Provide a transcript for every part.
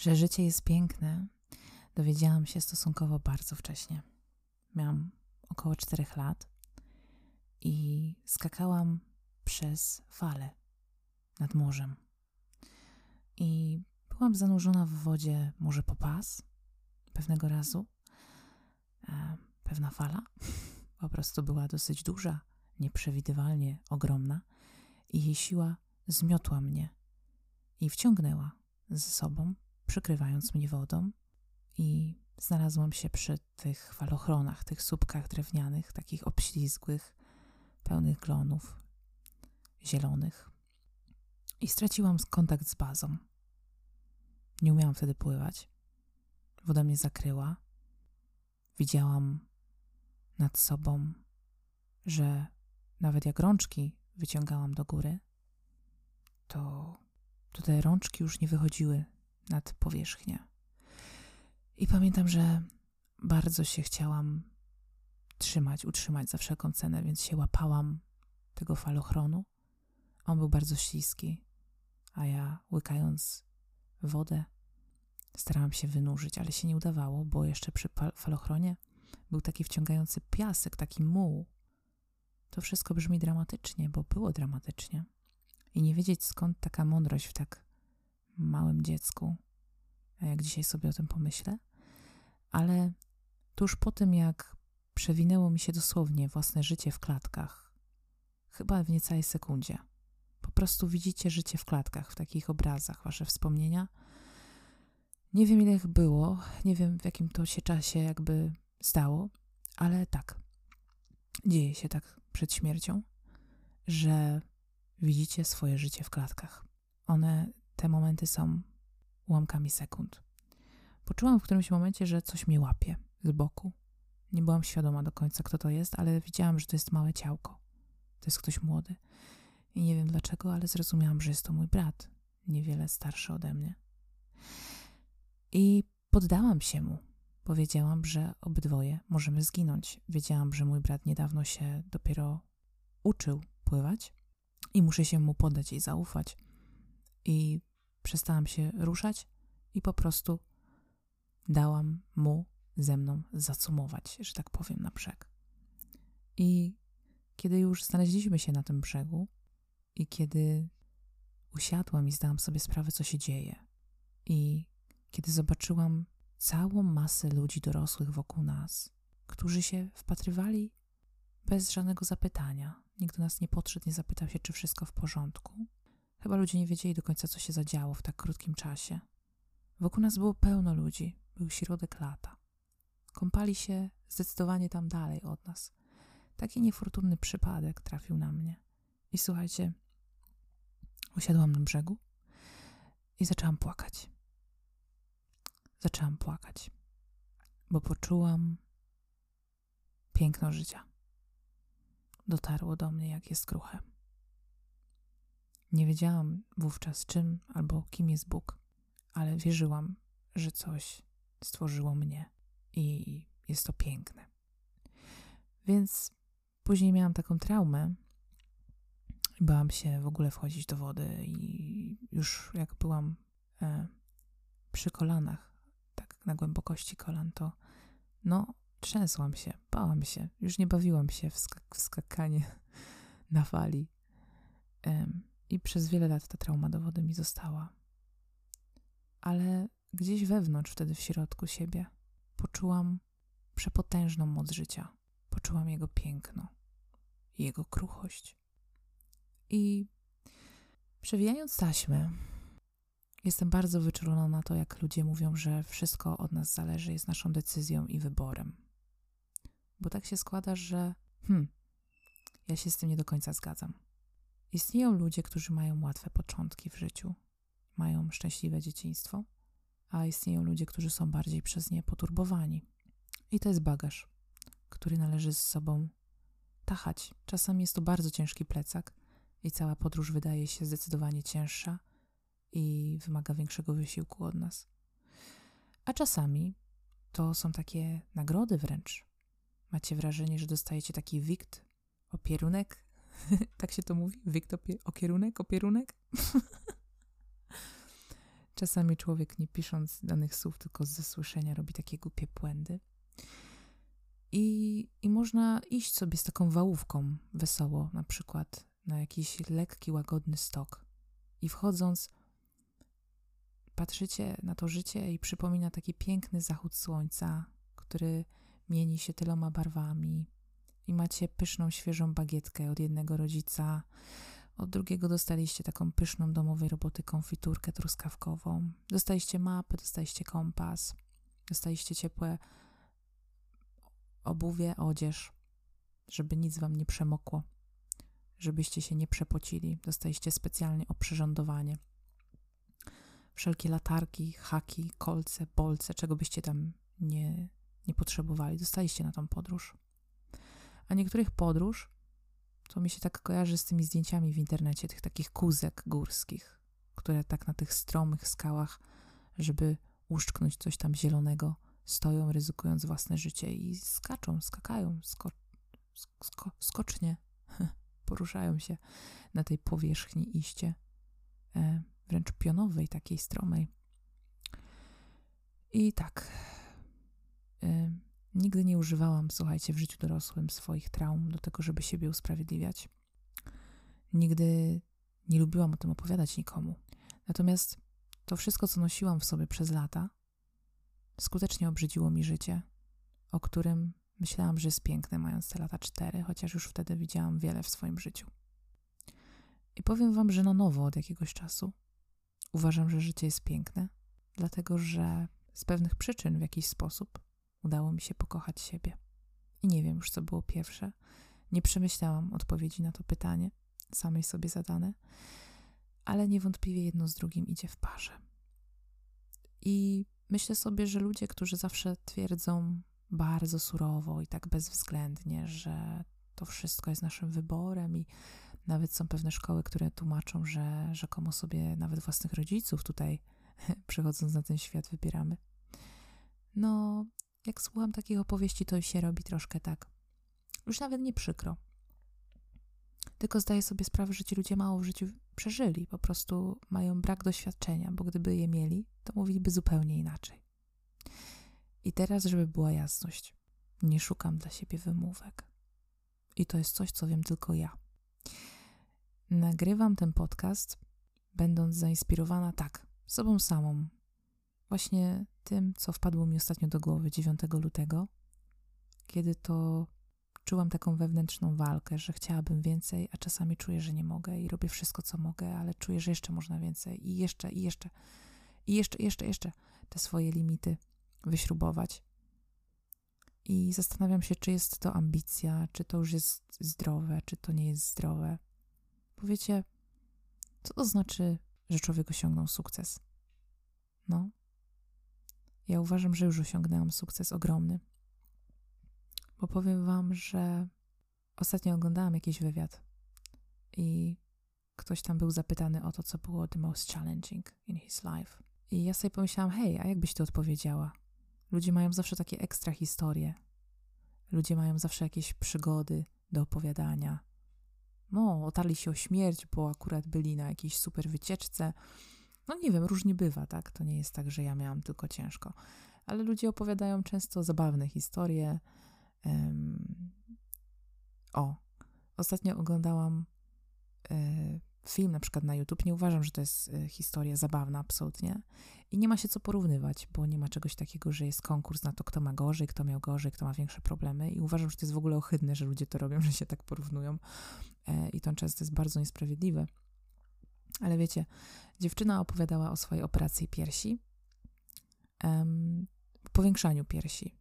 Że życie jest piękne, dowiedziałam się stosunkowo bardzo wcześnie. Miałam około 4 lat i skakałam przez fale nad morzem. I byłam zanurzona w wodzie może po pas pewnego razu. E, pewna fala po prostu była dosyć duża, nieprzewidywalnie ogromna i jej siła zmiotła mnie i wciągnęła ze sobą, przykrywając mnie wodą i znalazłam się przy tych falochronach, tych słupkach drewnianych, takich obślizgłych, pełnych glonów zielonych. I straciłam kontakt z bazą. Nie umiałam wtedy pływać. Woda mnie zakryła. Widziałam nad sobą, że nawet jak rączki wyciągałam do góry, to, to te rączki już nie wychodziły nad powierzchnię. I pamiętam, że bardzo się chciałam trzymać, utrzymać za wszelką cenę, więc się łapałam tego falochronu. On był bardzo śliski, a ja łykając wodę starałam się wynurzyć, ale się nie udawało, bo jeszcze przy falochronie był taki wciągający piasek, taki muł. To wszystko brzmi dramatycznie, bo było dramatycznie. I nie wiedzieć skąd taka mądrość w tak małym dziecku, jak dzisiaj sobie o tym pomyślę. Ale tuż po tym, jak przewinęło mi się dosłownie własne życie w klatkach, chyba w niecałej sekundzie, po prostu widzicie życie w klatkach, w takich obrazach, wasze wspomnienia. Nie wiem, ile ich było, nie wiem, w jakim to się czasie jakby stało, ale tak, dzieje się tak przed śmiercią, że widzicie swoje życie w klatkach. One, te momenty są ułamkami sekund. Poczułam w którymś momencie, że coś mnie łapie z boku. Nie byłam świadoma do końca, kto to jest, ale widziałam, że to jest małe ciałko. To jest ktoś młody. I nie wiem dlaczego, ale zrozumiałam, że jest to mój brat, niewiele starszy ode mnie. I poddałam się mu. Powiedziałam, że obydwoje możemy zginąć. Wiedziałam, że mój brat niedawno się dopiero uczył pływać i muszę się mu poddać i zaufać. I przestałam się ruszać i po prostu dałam mu ze mną zacumować, że tak powiem, na brzeg. I kiedy już znaleźliśmy się na tym brzegu i kiedy usiadłam i zdałam sobie sprawę, co się dzieje, i kiedy zobaczyłam całą masę ludzi dorosłych wokół nas, którzy się wpatrywali bez żadnego zapytania. Nikt do nas nie podszedł, nie zapytał się, czy wszystko w porządku. Chyba ludzie nie wiedzieli do końca, co się zadziało w tak krótkim czasie. Wokół nas było pełno ludzi, był środek lata. Kąpali się zdecydowanie tam dalej od nas. Taki niefortunny przypadek trafił na mnie. I słuchajcie, usiadłam na brzegu i zaczęłam płakać. Zaczęłam płakać, bo poczułam piękno życia. Dotarło do mnie, jak jest kruche. Nie wiedziałam wówczas czym albo kim jest Bóg, ale wierzyłam, że coś stworzyło mnie i jest to piękne. Więc później miałam taką traumę. Bałam się w ogóle wchodzić do wody i już jak byłam e, przy kolanach, tak na głębokości kolan, to no trzęsłam się, bałam się. Już nie bawiłam się w, skak w skakanie na fali. E, I przez wiele lat ta trauma do wody mi została. Ale gdzieś wewnątrz, wtedy w środku siebie, poczułam przepotężną moc życia. Poczułam jego piękno, jego kruchość. I przewijając taśmę, jestem bardzo wyczulona na to, jak ludzie mówią, że wszystko od nas zależy, jest naszą decyzją i wyborem. Bo tak się składa, że hmm, ja się z tym nie do końca zgadzam. Istnieją ludzie, którzy mają łatwe początki w życiu, mają szczęśliwe dzieciństwo, a istnieją ludzie, którzy są bardziej przez nie poturbowani. I to jest bagaż, który należy z sobą tachać. Czasami jest to bardzo ciężki plecak i cała podróż wydaje się zdecydowanie cięższa i wymaga większego wysiłku od nas. A czasami to są takie nagrody wręcz. Macie wrażenie, że dostajecie taki wikt, opierunek, tak się to mówi? Wikt, opie, okierunek, opierunek? Czasami człowiek nie pisząc danych słów, tylko ze słyszenia robi takie głupie błędy. I, I można iść sobie z taką wałówką wesoło, na przykład na jakiś lekki, łagodny stok. I wchodząc, patrzycie na to życie i przypomina taki piękny zachód słońca, który mieni się tyloma barwami. I macie pyszną, świeżą bagietkę od jednego rodzica, od drugiego dostaliście taką pyszną domowej roboty konfiturkę truskawkową. Dostaliście mapę, dostaliście kompas, dostaliście ciepłe obuwie, odzież, żeby nic wam nie przemokło, żebyście się nie przepocili. Dostaliście specjalnie oprzyrządowanie. Wszelkie latarki, haki, kolce, bolce, czego byście tam nie, nie potrzebowali, dostaliście na tą podróż. A niektórych podróż? To mi się tak kojarzy z tymi zdjęciami w internecie, tych takich kuzek górskich, które tak na tych stromych skałach, żeby uszczknąć coś tam zielonego, stoją, ryzykując własne życie i skaczą, skakają, sko sko skocznie, poruszają się na tej powierzchni iście, e, wręcz pionowej, takiej stromej. I tak, e, nigdy nie używałam, słuchajcie, w życiu dorosłym swoich traum do tego, żeby siebie usprawiedliwiać. Nigdy nie lubiłam o tym opowiadać nikomu. Natomiast to wszystko, co nosiłam w sobie przez lata, skutecznie obrzydziło mi życie, o którym myślałam, że jest piękne, mając te lata cztery, chociaż już wtedy widziałam wiele w swoim życiu. I powiem Wam, że na nowo od jakiegoś czasu uważam, że życie jest piękne, dlatego że z pewnych przyczyn w jakiś sposób udało mi się pokochać siebie. I nie wiem już, co było pierwsze. Nie przemyślałam odpowiedzi na to pytanie, samej sobie zadane, ale niewątpliwie jedno z drugim idzie w parze. I myślę sobie, że ludzie, którzy zawsze twierdzą bardzo surowo i tak bezwzględnie, że to wszystko jest naszym wyborem i nawet są pewne szkoły, które tłumaczą, że rzekomo sobie nawet własnych rodziców tutaj przychodząc na ten świat wybieramy. No, jak słucham takich opowieści, to się robi troszkę tak. Już nawet nie przykro. Tylko zdaję sobie sprawę, że ci ludzie mało w życiu przeżyli, po prostu mają brak doświadczenia, bo gdyby je mieli, to mówiliby zupełnie inaczej. I teraz, żeby była jasność, nie szukam dla siebie wymówek. I to jest coś, co wiem tylko ja. Nagrywam ten podcast, będąc zainspirowana tak, sobą samą. Właśnie tym, co wpadło mi ostatnio do głowy 9 lutego, kiedy to czułam taką wewnętrzną walkę, że chciałabym więcej, a czasami czuję, że nie mogę i robię wszystko, co mogę, ale czuję, że jeszcze można więcej i jeszcze, i jeszcze, i jeszcze, jeszcze, jeszcze te swoje limity wyśrubować. I zastanawiam się, czy jest to ambicja, czy to już jest zdrowe, czy to nie jest zdrowe. Powiecie, co to znaczy, że człowiek osiągnął sukces? No, ja uważam, że już osiągnęłam sukces ogromny. Bo powiem Wam, że ostatnio oglądałam jakiś wywiad i ktoś tam był zapytany o to, co było the most challenging in his life. I ja sobie pomyślałam, hej, a jakbyś to odpowiedziała? Ludzie mają zawsze takie ekstra historie. Ludzie mają zawsze jakieś przygody do opowiadania. No, otarli się o śmierć, bo akurat byli na jakiejś super wycieczce, no nie wiem, różnie bywa, tak? To nie jest tak, że ja miałam tylko ciężko. Ale ludzie opowiadają często zabawne historie. Um, o, ostatnio oglądałam y, film na przykład na YouTube. Nie uważam, że to jest y, historia zabawna, absolutnie. I nie ma się co porównywać, bo nie ma czegoś takiego, że jest konkurs na to, kto ma gorzej, kto miał gorzej, kto ma większe problemy. I uważam, że to jest w ogóle ohydne, że ludzie to robią, że się tak porównują. E, I to często jest bardzo niesprawiedliwe. Ale wiecie, dziewczyna opowiadała o swojej operacji piersi, um, powiększaniu piersi,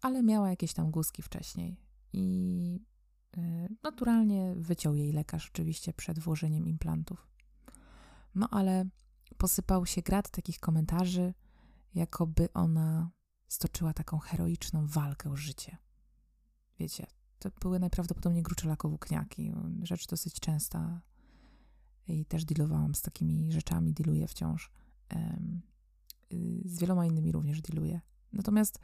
ale miała jakieś tam guzki wcześniej i y, naturalnie wyciął jej lekarz oczywiście przed włożeniem implantów. No ale posypał się grad takich komentarzy, jakoby ona stoczyła taką heroiczną walkę o życie. Wiecie, to były najprawdopodobniej gruczołako-włókniaki, rzecz dosyć częsta i też dealowałam z takimi rzeczami, dealuję wciąż. Z wieloma innymi również dealuję. Natomiast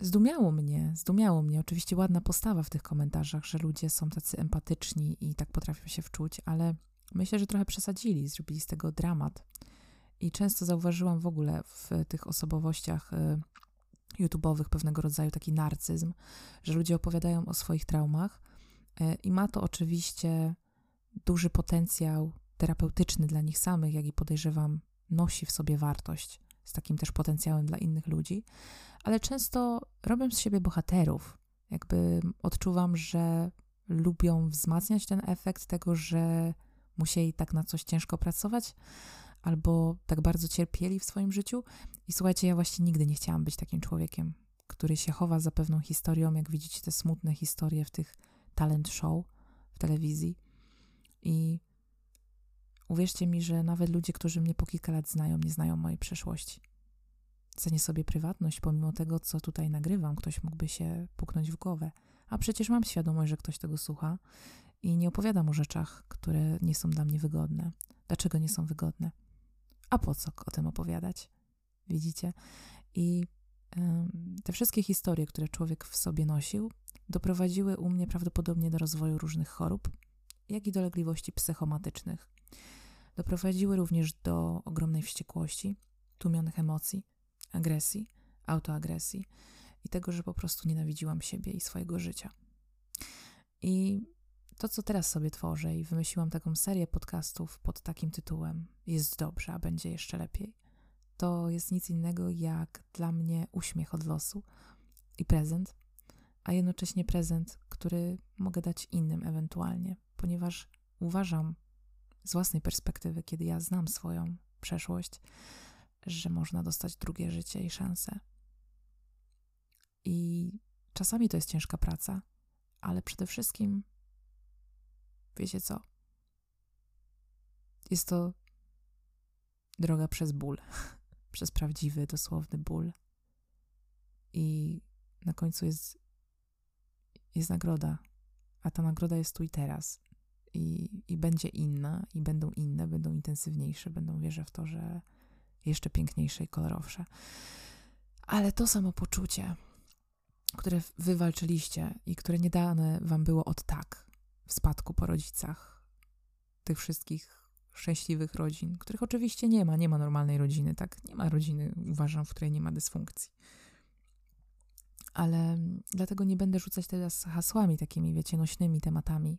zdumiało mnie, zdumiało mnie, oczywiście ładna postawa w tych komentarzach, że ludzie są tacy empatyczni i tak potrafią się wczuć, ale myślę, że trochę przesadzili, zrobili z tego dramat. I często zauważyłam w ogóle w tych osobowościach y, YouTube'owych pewnego rodzaju taki narcyzm, że ludzie opowiadają o swoich traumach y, i ma to oczywiście duży potencjał terapeutyczny dla nich samych, jak i podejrzewam, nosi w sobie wartość z takim też potencjałem dla innych ludzi, ale często robią z siebie bohaterów. Jakby odczuwam, że lubią wzmacniać ten efekt tego, że musieli tak na coś ciężko pracować, albo tak bardzo cierpieli w swoim życiu. I słuchajcie, ja właśnie nigdy nie chciałam być takim człowiekiem, który się chowa za pewną historią, jak widzicie te smutne historie w tych talent show w telewizji. I uwierzcie mi, że nawet ludzie, którzy mnie po kilka lat znają, nie znają mojej przeszłości. Cenię sobie prywatność, pomimo tego, co tutaj nagrywam, ktoś mógłby się puknąć w głowę. A przecież mam świadomość, że ktoś tego słucha i nie opowiadam o rzeczach, które nie są dla mnie wygodne. Dlaczego nie są wygodne? A po co o tym opowiadać? Widzicie? I te wszystkie historie, które człowiek w sobie nosił, doprowadziły u mnie prawdopodobnie do rozwoju różnych chorób, jak i dolegliwości psychomatycznych. Doprowadziły również do ogromnej wściekłości, tłumionych emocji, agresji, autoagresji i tego, że po prostu nienawidziłam siebie i swojego życia. I to, co teraz sobie tworzę, i wymyśliłam taką serię podcastów pod takim tytułem Jest dobrze, a będzie jeszcze lepiej, to jest nic innego jak dla mnie uśmiech od losu i prezent, a jednocześnie prezent, który mogę dać innym ewentualnie, ponieważ uważam z własnej perspektywy, kiedy ja znam swoją przeszłość, że można dostać drugie życie i szansę. I czasami to jest ciężka praca, ale przede wszystkim, wiecie co? Jest to droga przez ból, przez prawdziwy, dosłowny ból. I na końcu jest, jest nagroda, a ta nagroda jest tu i teraz. I, I będzie inna, i będą inne, będą intensywniejsze, będą wierzę w to, że jeszcze piękniejsze i kolorowsze. Ale to samo poczucie, które wywalczyliście i które nie dane wam było od tak w spadku po rodzicach, tych wszystkich szczęśliwych rodzin, których oczywiście nie ma, nie ma normalnej rodziny, tak? Nie ma rodziny, uważam, w której nie ma dysfunkcji. Ale dlatego nie będę rzucać teraz hasłami takimi, wiecie, nośnymi tematami,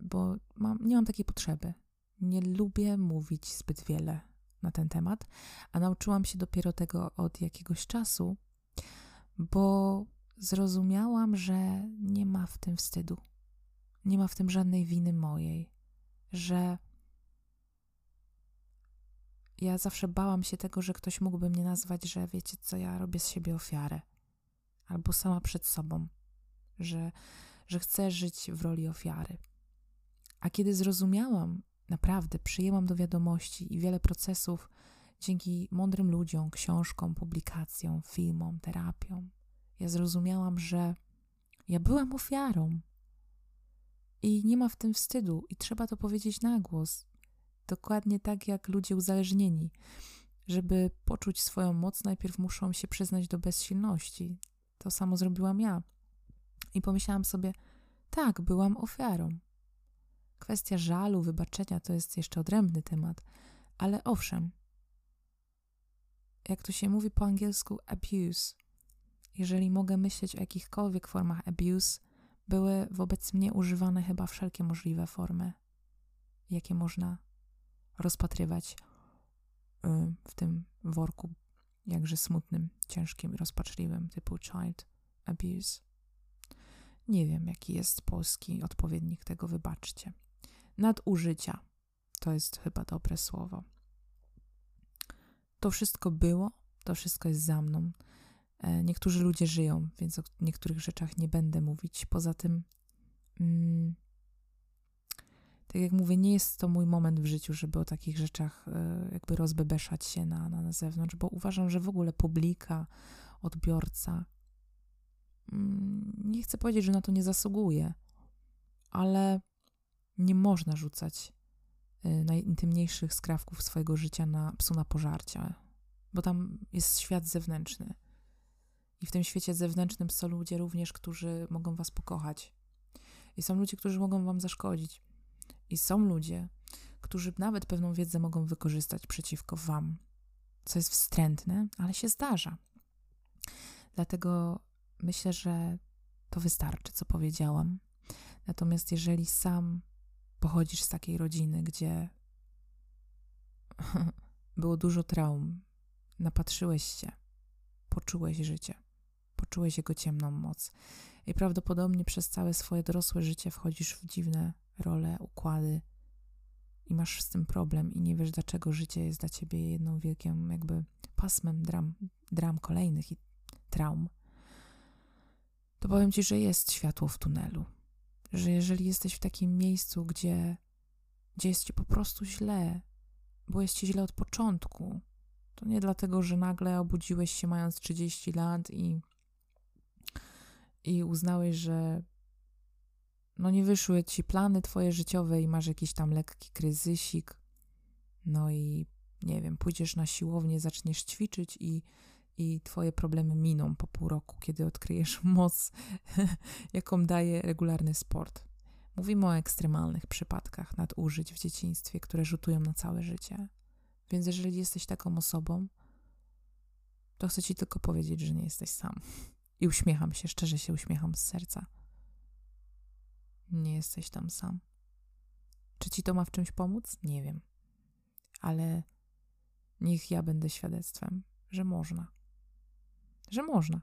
bo mam, nie mam takiej potrzeby. Nie lubię mówić zbyt wiele na ten temat, a nauczyłam się dopiero tego od jakiegoś czasu, bo zrozumiałam, że nie ma w tym wstydu. Nie ma w tym żadnej winy mojej, że ja zawsze bałam się tego, że ktoś mógłby mnie nazwać, że wiecie co, ja robię z siebie ofiarę, albo sama przed sobą, że, że chcę żyć w roli ofiary. A kiedy zrozumiałam, naprawdę przyjęłam do wiadomości i wiele procesów dzięki mądrym ludziom, książkom, publikacjom, filmom, terapiom. Ja zrozumiałam, że ja byłam ofiarą. I nie ma w tym wstydu, i trzeba to powiedzieć na głos. Dokładnie tak jak ludzie uzależnieni. Żeby poczuć swoją moc, najpierw muszą się przyznać do bezsilności. To samo zrobiłam ja. I pomyślałam sobie, tak, byłam ofiarą. Kwestia żalu, wybaczenia to jest jeszcze odrębny temat, ale owszem, jak to się mówi po angielsku, abuse. Jeżeli mogę myśleć o jakichkolwiek formach abuse, były wobec mnie używane chyba wszelkie możliwe formy, jakie można rozpatrywać y, w tym worku jakże smutnym, ciężkim, rozpaczliwym typu child abuse. Nie wiem, jaki jest polski odpowiednik tego, wybaczcie nadużycia. To jest chyba dobre słowo. To wszystko było, to wszystko jest za mną. E, niektórzy ludzie żyją, więc o niektórych rzeczach nie będę mówić. Poza tym, mm, tak jak mówię, nie jest to mój moment w życiu, żeby o takich rzeczach e, jakby rozbebeszać się na, na, na zewnątrz, bo uważam, że w ogóle publika, odbiorca, nie chcę powiedzieć, że na to nie zasługuje, ale nie można rzucać y, najintymniejszych skrawków swojego życia na psu na pożarcie, bo tam jest świat zewnętrzny. I w tym świecie zewnętrznym są ludzie również, którzy mogą was pokochać. I są ludzie, którzy mogą wam zaszkodzić. I są ludzie, którzy nawet pewną wiedzę mogą wykorzystać przeciwko Wam, co jest wstrętne, ale się zdarza. Dlatego myślę, że to wystarczy, co powiedziałam. Natomiast jeżeli sam pochodzisz z takiej rodziny, gdzie było dużo traum, napatrzyłeś się, poczułeś życie, poczułeś jego ciemną moc i prawdopodobnie przez całe swoje dorosłe życie wchodzisz w dziwne role, układy i masz z tym problem i nie wiesz, dlaczego życie jest dla ciebie jedną wielką jakby pasmem dram, dram kolejnych i traum, to powiem ci, że jest światło w tunelu. Że jeżeli jesteś w takim miejscu, gdzie, gdzie jest ci po prostu źle, bo jest ci źle od początku, to nie dlatego, że nagle obudziłeś się mając 30 lat i, i uznałeś, że no nie wyszły ci plany twoje życiowe i masz jakiś tam lekki kryzysik, no i nie wiem, pójdziesz na siłownię, zaczniesz ćwiczyć i, i twoje problemy miną po pół roku, kiedy odkryjesz moc, jaką daje regularny sport. Mówimy o ekstremalnych przypadkach nadużyć w dzieciństwie, które rzutują na całe życie. Więc jeżeli jesteś taką osobą, to chcę ci tylko powiedzieć, że nie jesteś sam. I uśmiecham się, szczerze się uśmiecham z serca. Nie jesteś tam sam. Czy ci to ma w czymś pomóc? Nie wiem. Ale niech ja będę świadectwem, że można. Że można.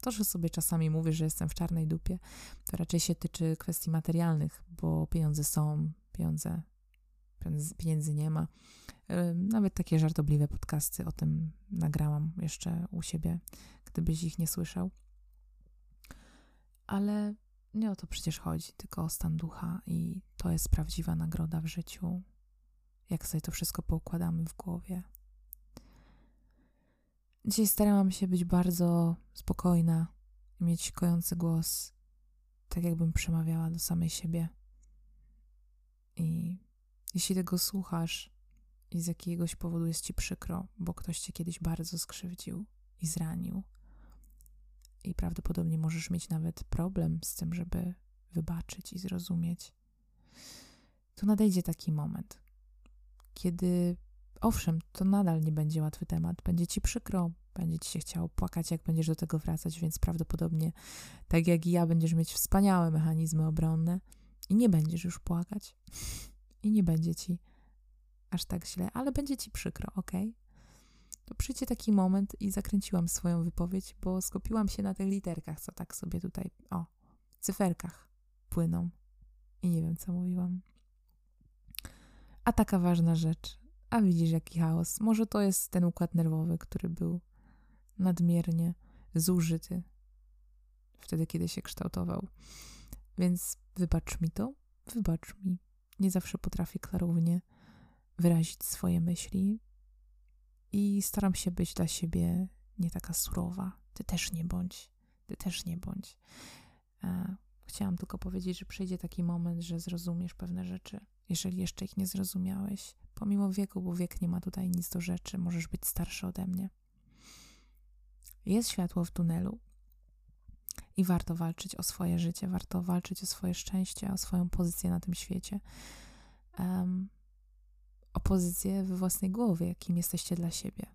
To, że sobie czasami mówię, że jestem w czarnej dupie, to raczej się tyczy kwestii materialnych, bo pieniądze są, pieniądze, pieniędzy nie ma. Nawet takie żartobliwe podcasty o tym nagrałam jeszcze u siebie, gdybyś ich nie słyszał. Ale nie o to przecież chodzi, tylko o stan ducha i to jest prawdziwa nagroda w życiu. Jak sobie to wszystko poukładamy w głowie. Dzisiaj starałam się być bardzo spokojna mieć kojący głos, tak jakbym przemawiała do samej siebie. I jeśli tego słuchasz i z jakiegoś powodu jest ci przykro, bo ktoś cię kiedyś bardzo skrzywdził i zranił, i prawdopodobnie możesz mieć nawet problem z tym, żeby wybaczyć i zrozumieć, to nadejdzie taki moment, kiedy owszem, to nadal nie będzie łatwy temat, będzie ci przykro, będzie ci się chciało płakać, jak będziesz do tego wracać, więc prawdopodobnie, tak jak i ja, będziesz mieć wspaniałe mechanizmy obronne i nie będziesz już płakać i nie będzie ci aż tak źle, ale będzie ci przykro, ok? to przyjdzie taki moment i zakręciłam swoją wypowiedź, bo skupiłam się na tych literkach, co tak sobie tutaj, o, cyferkach płyną. I nie wiem, co mówiłam. A taka ważna rzecz. A widzisz, jaki chaos. Może to jest ten układ nerwowy, który był nadmiernie zużyty wtedy, kiedy się kształtował. Więc wybacz mi to, wybacz mi. Nie zawsze potrafię klarownie wyrazić swoje myśli, i staram się być dla siebie nie taka surowa. Ty też nie bądź, ty też nie bądź. E, chciałam tylko powiedzieć, że przyjdzie taki moment, że zrozumiesz pewne rzeczy, jeżeli jeszcze ich nie zrozumiałeś. Pomimo wieku, bo wiek nie ma tutaj nic do rzeczy, możesz być starszy ode mnie. Jest światło w tunelu i warto walczyć o swoje życie, warto walczyć o swoje szczęście, o swoją pozycję na tym świecie. Um, opozycję we własnej głowie, kim jesteście dla siebie.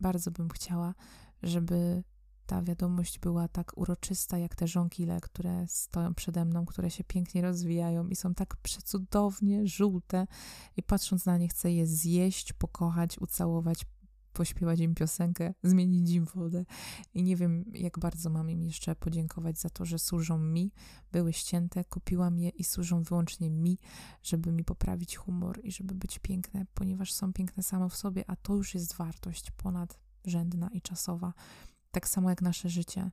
Bardzo bym chciała, żeby ta wiadomość była tak uroczysta, jak te żonkile, które stoją przede mną, które się pięknie rozwijają i są tak przecudownie żółte i patrząc na nie chcę je zjeść, pokochać, ucałować, pośpiewać im piosenkę, zmienić im wodę. I nie wiem, jak bardzo mam im jeszcze podziękować za to, że służą mi, były ścięte, kupiłam je i służą wyłącznie mi, żeby mi poprawić humor i żeby być piękne, ponieważ są piękne same w sobie, a to już jest wartość ponadrzędna i czasowa. Tak samo jak nasze życie.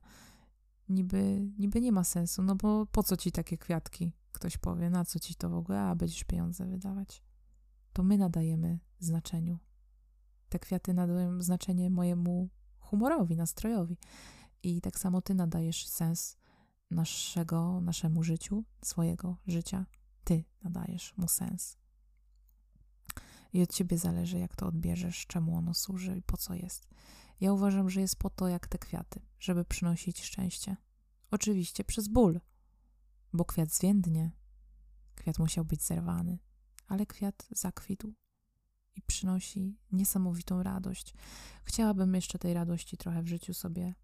Niby, niby nie ma sensu, no bo po co ci takie kwiatki? Ktoś powie, na co ci to w ogóle, a będziesz pieniądze wydawać. To my nadajemy znaczeniu te kwiaty nadają znaczenie mojemu humorowi, nastrojowi. I tak samo ty nadajesz sens naszego, naszemu życiu, swojego życia. Ty nadajesz mu sens. I od ciebie zależy, jak to odbierzesz, czemu ono służy i po co jest. Ja uważam, że jest po to, jak te kwiaty, żeby przynosić szczęście. Oczywiście przez ból, bo kwiat zwiędnie. Kwiat musiał być zerwany, ale kwiat zakwitł i przynosi niesamowitą radość. Chciałabym jeszcze tej radości trochę w życiu sobie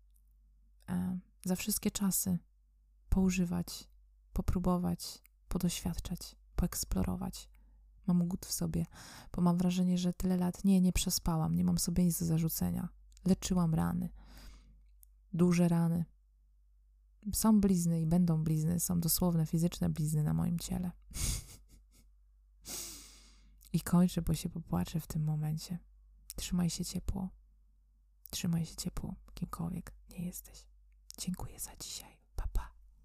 e, za wszystkie czasy poużywać, popróbować, podoświadczać, poeksplorować. Mam głód w sobie, bo mam wrażenie, że tyle lat nie, nie przespałam, nie mam sobie nic do zarzucenia. Leczyłam rany, duże rany. Są blizny i będą blizny, są dosłowne fizyczne blizny na moim ciele. I kończę, bo się popłaczę w tym momencie. Trzymaj się ciepło. Trzymaj się ciepło, kimkolwiek nie jesteś. Dziękuję za dzisiaj.